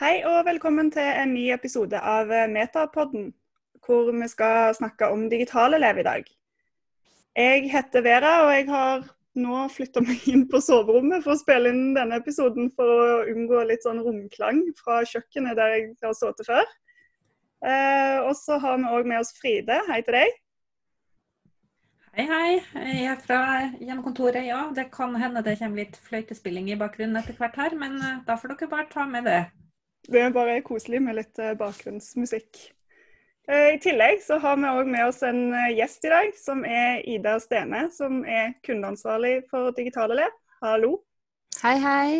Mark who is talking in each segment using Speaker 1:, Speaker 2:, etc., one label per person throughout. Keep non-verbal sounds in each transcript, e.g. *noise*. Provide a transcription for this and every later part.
Speaker 1: Hei og velkommen til en ny episode av Metapodden, hvor vi skal snakke om digitale elev i dag. Jeg heter Vera, og jeg har nå flytta meg inn på soverommet for å spille inn denne episoden for å unngå litt sånn romklang fra kjøkkenet der jeg har sittet før. Eh, og så har vi òg med oss Fride. Hei til deg.
Speaker 2: Hei, hei. Jeg er fra hjemmekontoret, ja. Det kan hende det kommer litt fløytespilling i bakgrunnen etter hvert her, men eh, da får dere bare ta med det.
Speaker 1: Det er bare koselig med litt eh, bakgrunnsmusikk. Eh, I tillegg så har vi òg med oss en gjest i dag, som er Ida Stene, som er kundeansvarlig for Digitalelev. Hallo.
Speaker 3: Hei, hei.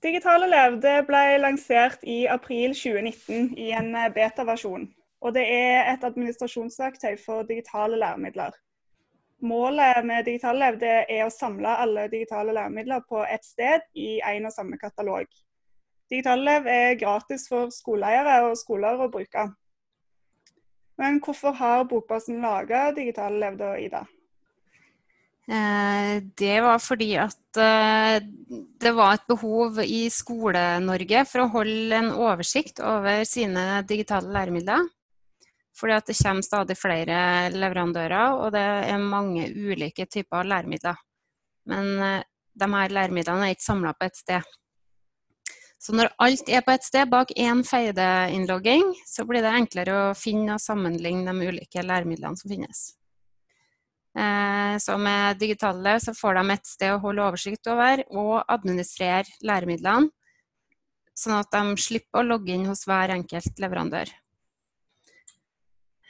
Speaker 1: Digitalelev ble lansert i april 2019 i en beta-versjon og det er et administrasjonsverktøy for digitale læremidler. Målet med Digitalev er å samle alle digitale læremidler på ett sted i én og samme katalog. Digitallev er gratis for skoleeiere og skoler å bruke. Men hvorfor har Bokbasen laga Digitallev da, Ida?
Speaker 3: Eh, det var fordi at eh, det var et behov i Skole-Norge for å holde en oversikt over sine digitale læremidler. Fordi at det kommer stadig flere leverandører, og det er mange ulike typer læremidler. Men eh, de her læremidlene er ikke samla på et sted. Så når alt er på et sted bak én feide-innlogging, så blir det enklere å finne og sammenligne de ulike læremidlene som finnes. Eh, så med digitale så får de et sted å holde oversikt over og administrere læremidlene, sånn at de slipper å logge inn hos hver enkelt leverandør.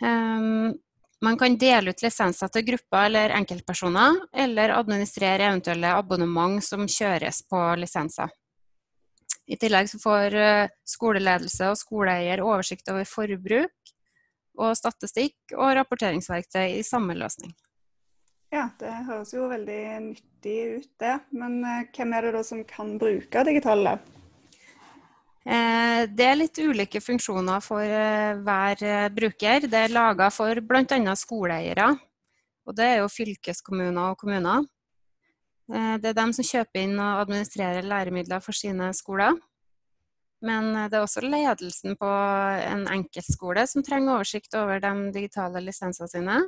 Speaker 3: Um, man kan dele ut lisenser til grupper eller enkeltpersoner, eller administrere eventuelle abonnement som kjøres på lisenser. I tillegg får eh, skoleledelse og skoleeier oversikt over forbruk og statistikk og rapporteringsverktøy i samme løsning.
Speaker 1: Ja, det høres jo veldig nyttig ut, det. Men eh, hvem er det da som kan bruke digitale?
Speaker 3: Eh, det er litt ulike funksjoner for eh, hver eh, bruker. Det er laga for bl.a. skoleeiere. Og det er jo fylkeskommuner og kommuner. Det er dem som kjøper inn og administrerer læremidler for sine skoler. Men det er også ledelsen på en enkeltskole som trenger oversikt over de digitale lisensene sine.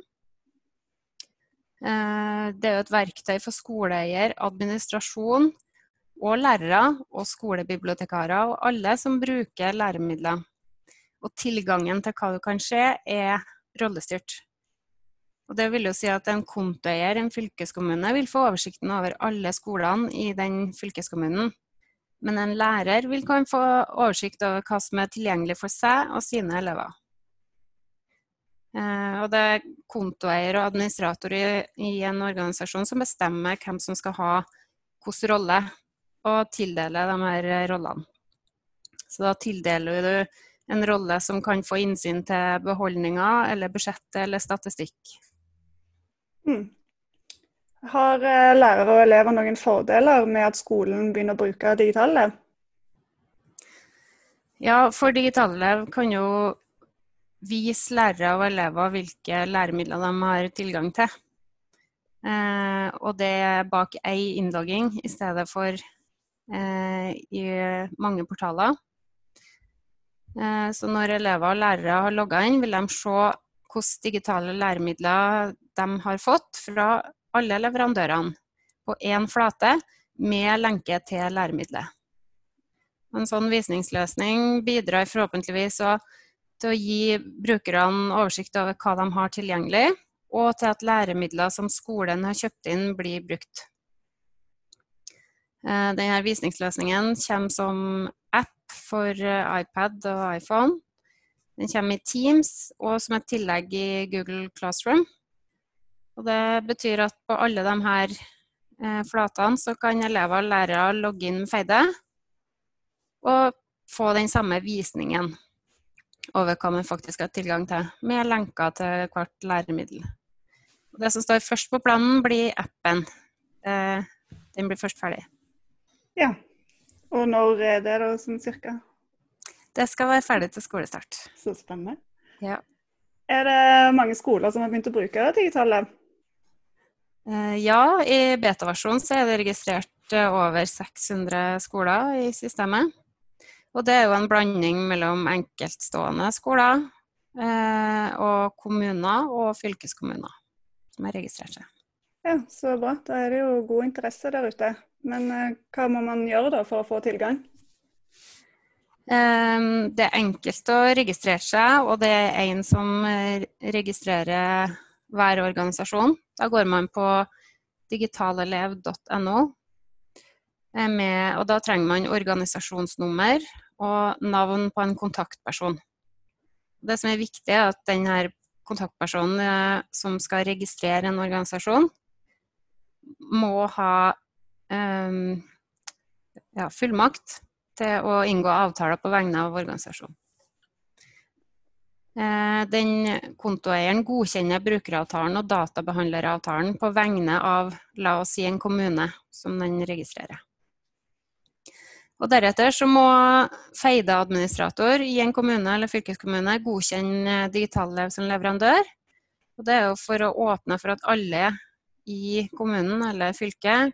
Speaker 3: Det er jo et verktøy for skoleeier, administrasjon, og lærere og skolebibliotekarer og alle som bruker læremidler. Og tilgangen til hva du kan se, er rollestyrt. Og det vil jo si at en kontoeier i en fylkeskommune vil få oversikten over alle skolene i den fylkeskommunen. Men en lærer vil kan få oversikt over hva som er tilgjengelig for seg og sine elever. Eh, og det er kontoeier og administrator i, en organisasjon som bestemmer hvem som skal ha hvilken rolle og tildele de her rollene. Så da tildeler du en rolle som kan få innsyn til beholdninger eller budsjettet eller statistikk.
Speaker 1: Mm. Har eh, lærere og elever noen fordeler med at skolen begynner å bruke digitale?
Speaker 3: Ja, for digitale kan jo vise lærere og elever hvilke læremidler de har tilgang til. Eh, og det er bak ei innlogging i stedet for Eh, i mange portaler. Eh, så når elever og lærere har logga inn, vil de se hvilke digitale læremidler de har fått fra alle leverandørene på én flate med lenke til læremiddelet. En sånn visningsløsning bidrar forhåpentligvis til å gi brukerne oversikt over hva de har tilgjengelig, og til at læremidler som skolen har kjøpt inn, blir brukt. Eh, denne visningsløsningen kommer som app for eh, iPad og iPhone. Den kommer i Teams og som et tillegg i Google Classroom. Og det betyr at på alle de her eh, flatene så kan elever og lærere logge inn med Feide og få den samme visningen over hva man faktisk har tilgang til, med lenker til hvert læremiddel. Og det som står først på planen, blir appen. Den blir først ferdig.
Speaker 1: Ja. Og når er det da, sånn cirka?
Speaker 3: Det skal være ferdig til skolestart.
Speaker 1: Så spennende.
Speaker 3: Ja.
Speaker 1: Er det mange skoler som har begynt å bruke digitale?
Speaker 3: Uh, ja, i beta-versjonen så er det registrert registrert eh, over 600 skoler i systemet. Og det er jo en blanding mellom enkeltstående skoler eh, og kommuner og fylkeskommuner som har registrert seg.
Speaker 1: Ja, Så bra. Da er det jo god interesse der ute. Men eh, hva må man gjøre da for å få tilgang?
Speaker 3: Um, det er enkelt å registrere seg, og det er en som eh, registrerer hver organisasjon. Da går man på digitalelev.no, og da trenger man organisasjonsnummer og navn på en kontaktperson. Det som er viktig, er at denne kontaktpersonen eh, som skal registrere en organisasjon, må ha um, ja, fullmakt til å inngå avtaler på vegne av organisasjonen. Eh, den kontoeieren godkjenner brukeravtalen og databehandleravtalen på vegne av la oss si en kommune som den registrerer. Og Deretter så må Feide-administrator i en kommune eller fylkeskommune godkjenne Digitallev som leverandør. Og Det er jo for å åpne for at alle i kommunen eller fylket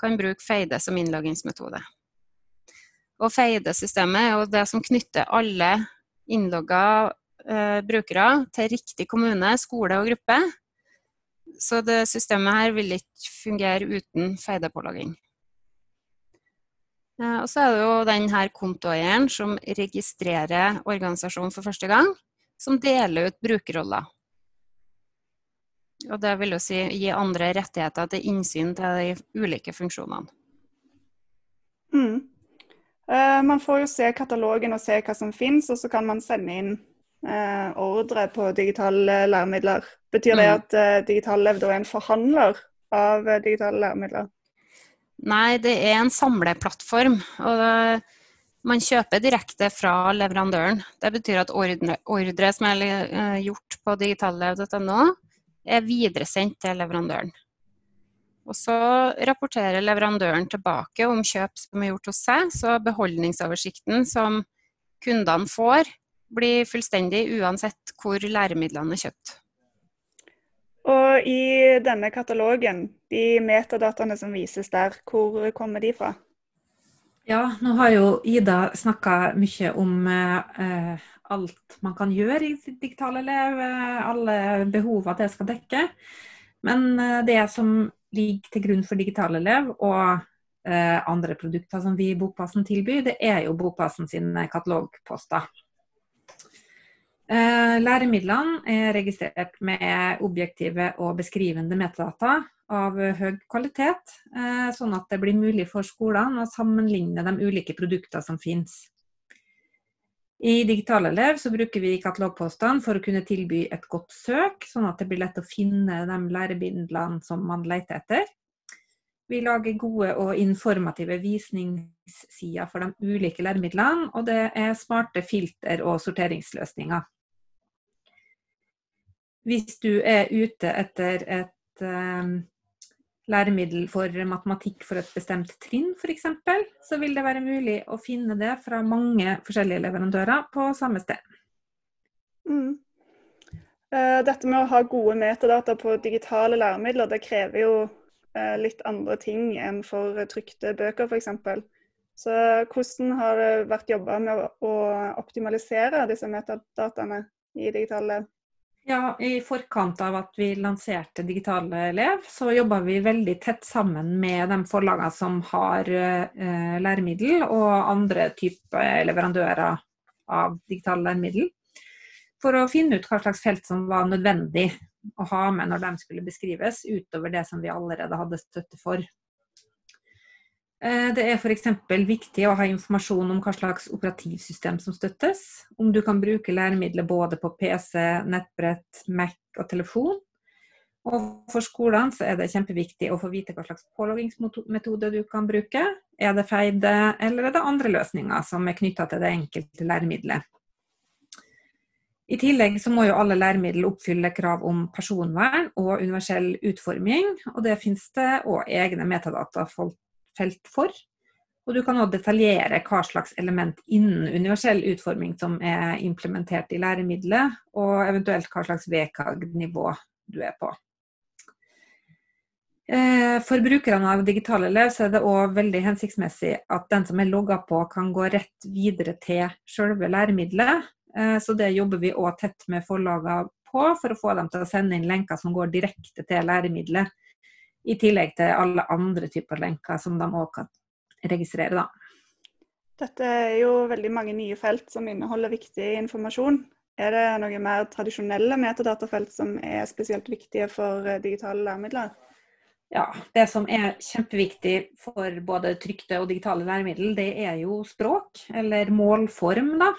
Speaker 3: kan bruke Feide som innloggingsmetode. Og Feide-systemet er jo det som knytter alle innlogga eh, brukere til riktig kommune, skole og gruppe. Så det systemet her vil ikke fungere uten Feide-pålogging. Eh, og så er det jo denne kontoeieren som registrerer organisasjonen for første gang, som deler ut brukerroller. Og det vil jo si gi andre rettigheter til innsyn til de ulike funksjonene.
Speaker 1: Mm. Uh, man får jo se katalogen og se hva som finnes, og så kan man sende inn uh, ordre på digitale læremidler. Betyr det mm. at uh, Digitallev er en forhandler av digitale læremidler?
Speaker 3: Nei, det er en samleplattform. og det, man kjøper direkte fra leverandøren. Det betyr at ordre, ordre som er gjort på digitallev.no, er videresendt til leverandøren. Og så rapporterer leverandøren tilbake om kjøp som er gjort hos seg, så beholdningsoversikten som kundene får, blir fullstendig uansett hvor læremidlene er kjøpt.
Speaker 1: Og i denne katalogen, de metadataene som vises der, hvor kommer de fra?
Speaker 2: Ja, nå har jo Ida snakka mye om eh, alt man kan gjøre i Digital Elev, eh, alle at det skal dekke. Men eh, det som ligger til grunn for Digital Elev og eh, andre produkter som vi i Bokpassen tilbyr, det er jo Bokpassen sine katalogposter. Læremidlene er registrert med objektive og beskrivende metadata av høy kvalitet, sånn at det blir mulig for skolene å sammenligne de ulike produktene som finnes. I Digitalelev så bruker vi katalogpostene for å kunne tilby et godt søk, sånn at det blir lett å finne de lærebindlene som man leter etter. Vi lager gode og informative visningssider for de ulike læremidlene, og det er smarte filter og sorteringsløsninger. Hvis du er ute etter et um, læremiddel for matematikk for et bestemt trinn f.eks., så vil det være mulig å finne det fra mange forskjellige leverandører på samme sted.
Speaker 1: Mm. Eh, dette med å ha gode metadata på digitale læremidler, det krever jo eh, litt andre ting enn for trykte bøker f.eks. Så hvordan har det vært jobba med å optimalisere disse metadataene i digitale
Speaker 2: ja, I forkant av at vi lanserte Digitale elev, så jobba vi veldig tett sammen med de forlagene som har eh, læremiddel, og andre typer leverandører av digitale læremiddel. For å finne ut hva slags felt som var nødvendig å ha med når de skulle beskrives, utover det som vi allerede hadde støtte for. Eh, det er f.eks. viktig å ha informasjon om hva slags operativsystem som støttes. Om du kan bruke læremidler både på PC, nettbrett, Mac og telefon. Og for skolene så er det kjempeviktig å få vite hva slags påloggingsmetode du kan bruke. Er det feide, eller er det andre løsninger som er knytta til det enkelte læremiddelet. I tillegg så må jo alle læremidler oppfylle krav om personvern og universell utforming, og det finnes det òg egne metadata for felt for. Og du kan òg detaljere hva slags element innen universell utforming som er implementert i læremiddelet, og eventuelt hva slags VKG-nivå du er på. Eh, for brukerne av digitale elev så er det òg veldig hensiktsmessig at den som er logga på, kan gå rett videre til selve læremiddelet. Eh, så det jobber vi òg tett med forlagene på, for å få dem til å sende inn lenker som går direkte til læremiddelet. I tillegg til alle andre typer lenker som de òg kan registrere. da.
Speaker 1: Dette er jo veldig mange nye felt som inneholder viktig informasjon. Er det noen mer tradisjonelle metadatafelt som er spesielt viktige for eh, digitale læremidler?
Speaker 2: Ja, Det som er kjempeviktig for både trykte og digitale læremidler, det er jo språk, eller målform, da.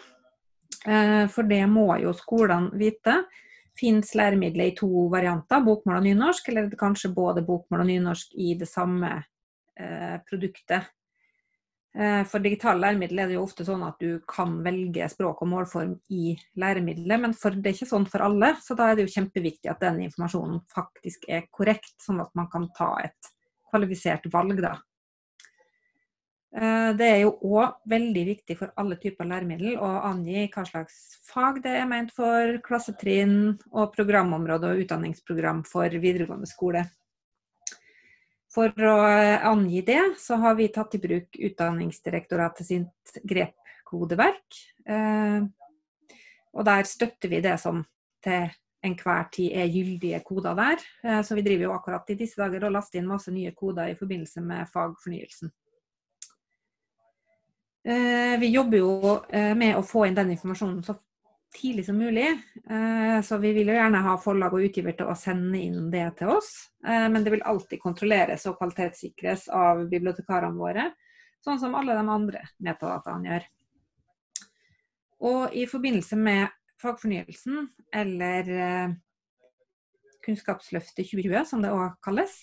Speaker 2: Eh, for det må jo skolene vite. Fins læremidler i to varianter, bokmål og nynorsk, eller kanskje både bokmål og nynorsk i det samme eh, produktet. Eh, for digitale læremidler er det jo ofte sånn at du kan velge språk og målform i læremidlet, men for, det er ikke sånn for alle. Så da er det jo kjempeviktig at den informasjonen faktisk er korrekt, sånn at man kan ta et kvalifisert valg, da. Eh, det er jo òg veldig viktig for alle typer læremiddel å angi hva slags fag det er ment for, klassetrinn og programområde og utdanningsprogram for videregående skole. For å angi det, så har vi tatt i bruk Utdanningsdirektoratet sitt grepkodeverk. Eh, og der støtter vi det som til enhver tid er gyldige koder der. Eh, så vi driver jo akkurat i disse dager og laster inn masse nye koder i forbindelse med fagfornyelsen. Eh, vi jobber jo med å få inn den informasjonen så tidlig som mulig. Eh, så vi vil jo gjerne ha forlag og utgiver til å sende inn det til oss. Eh, men det vil alltid kontrolleres og kvalitetssikres av bibliotekarene våre, sånn som alle de andre metadataene gjør. Og i forbindelse med fagfornyelsen, eller eh, Kunnskapsløftet 2020, som det òg kalles,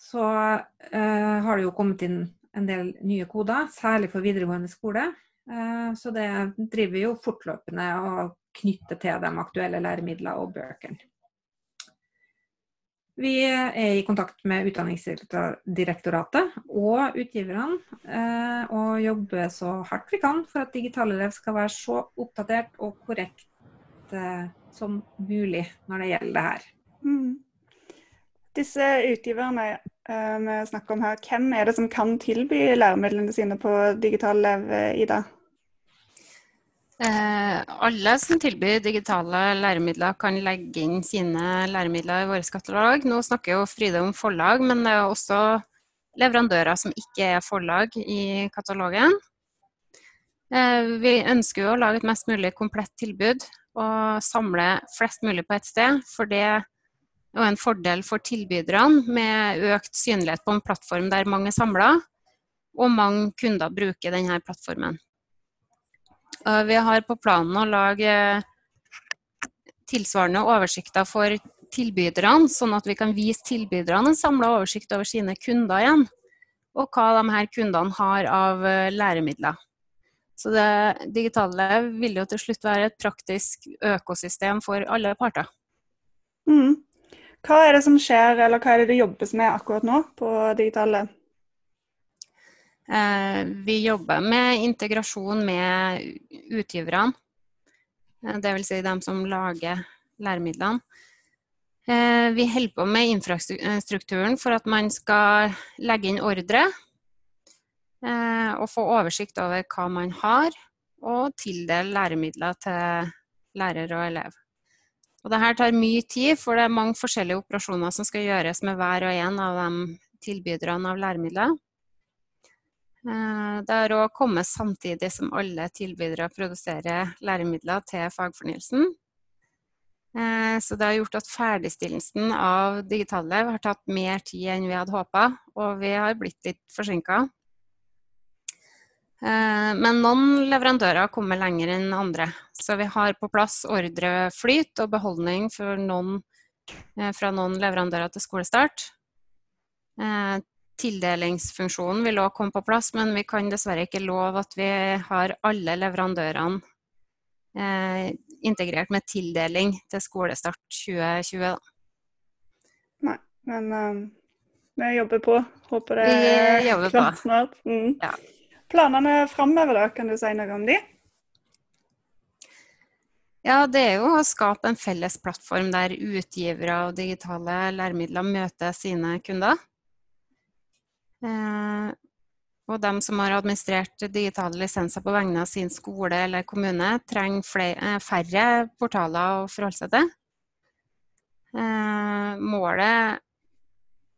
Speaker 2: så har det jo kommet inn en del nye koder, særlig for videregående skole. Eh, så det driver vi jo fortløpende og knytter til de aktuelle læremidlene og bøkene. Vi er i kontakt med Utdanningsdirektoratet og utgiverne, eh, og jobber så hardt vi kan for at Digitalelev skal være så oppdatert og korrekt eh, som mulig når det gjelder det her. Mm.
Speaker 1: Disse utgiverne vi snakker om her, hvem er det som kan tilby læremidlene sine på Digital Lev, Ida?
Speaker 3: Eh, alle som tilbyr digitale læremidler, kan legge inn sine læremidler i vår katalog. Nå snakker jo Fride om forlag, men det er også leverandører som ikke er forlag i katalogen. Eh, vi ønsker jo å lage et mest mulig komplett tilbud og samle flest mulig på ett sted. For det jo en fordel for tilbyderne med økt synlighet på en plattform der mange er samla, og mange kunder bruker denne plattformen. Vi har på planen å lage tilsvarende oversikter for tilbyderne, sånn at vi kan vise tilbyderne en samla oversikt over sine kunder igjen, og hva de her kundene har av eh, læremidler. Så det digitale vil jo til slutt være et praktisk økosystem for alle parter.
Speaker 1: Mm. Hva er det som skjer, eller hva er det det jobbes med akkurat nå på digitale?
Speaker 3: Eh, vi jobber med integrasjon med utgiverne, eh, dvs. Si dem som lager læremidlene. Eh, vi holder på med infrastrukturen for at man skal legge inn ordre og få oversikt over hva man har, og tildele læremidler til lærer og elev. Og det her tar mye tid, for det er mange forskjellige operasjoner som skal gjøres med hver og en av de tilbyderne av læremidler. Eh, det har òg kommet samtidig som alle tilbydere produserer læremidler til fagfornyelsen. Eh, så det har gjort at ferdigstillelsen av Digitallev har tatt mer tid enn vi hadde håpa, og vi har blitt litt forsinka. Eh, men noen leverandører kommer lenger enn andre, så vi har på plass ordreflyt og beholdning noen, fra noen leverandører til skolestart tildelingsfunksjonen vil òg komme på plass, men vi kan dessverre ikke love at vi har alle leverandørene eh, integrert med tildeling til skolestart 2020.
Speaker 1: Nei, men vi jobber på. Håper det er klart *laughs* snart. Mm. Ja. Planene framover, da? Kan du si noe om de?
Speaker 3: Ja, det er jo å skape en felles plattform der utgivere av digitale læremidler møter sine kunder. Eh, og de som har administrert digitale lisenser på vegne av sin skole eller kommune, trenger flere, eh, færre portaler å forholde seg til. Eh, målet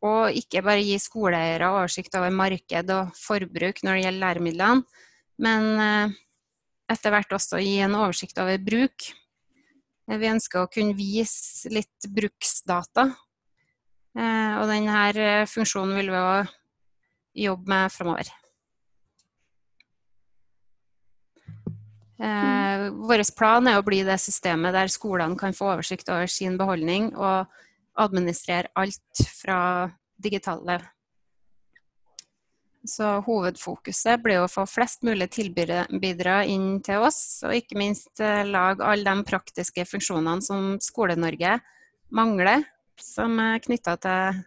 Speaker 3: å ikke bare gi skoleeiere oversikt over marked og forbruk når det gjelder læremidlene, men eh, etter hvert også gi en oversikt over bruk. Vi ønsker å kunne vise litt bruksdata. Og denne funksjonen vil vi òg jobbe med framover. Eh, Vår plan er å bli det systemet der skolene kan få oversikt over sin beholdning og administrere alt fra digitale så hovedfokuset blir å få flest mulig tilbydere inn til oss, og ikke minst eh, lage alle de praktiske funksjonene som Skole-Norge mangler, som er knytta til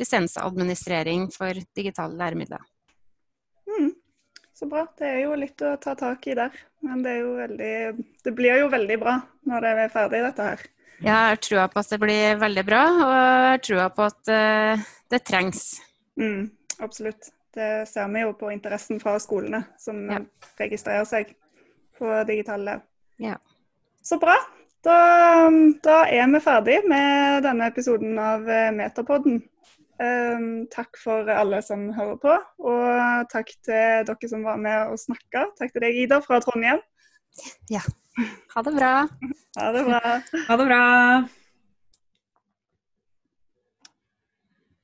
Speaker 3: lisensadministrering for digitale læremidler.
Speaker 1: Mm, så bra. Det er jo litt å ta tak i der. Men det, veldig, det blir jo veldig bra når det er ferdig, dette her.
Speaker 3: Jeg har trua på at det blir veldig bra, og jeg har trua på at uh, det trengs.
Speaker 1: Mm, absolutt. Det ser vi jo på interessen fra skolene som ja. registrerer seg på digitale.
Speaker 3: Ja.
Speaker 1: Så bra. Da, da, er vi ferdig med denne episoden av eh, Metapodden. Um, takk for alle som hører på, og takk til dere som var med og snakka. Takk til deg, Ida, fra Trondheim.
Speaker 3: Ja. Ha det bra.
Speaker 1: Ha det bra.
Speaker 2: Ha det bra.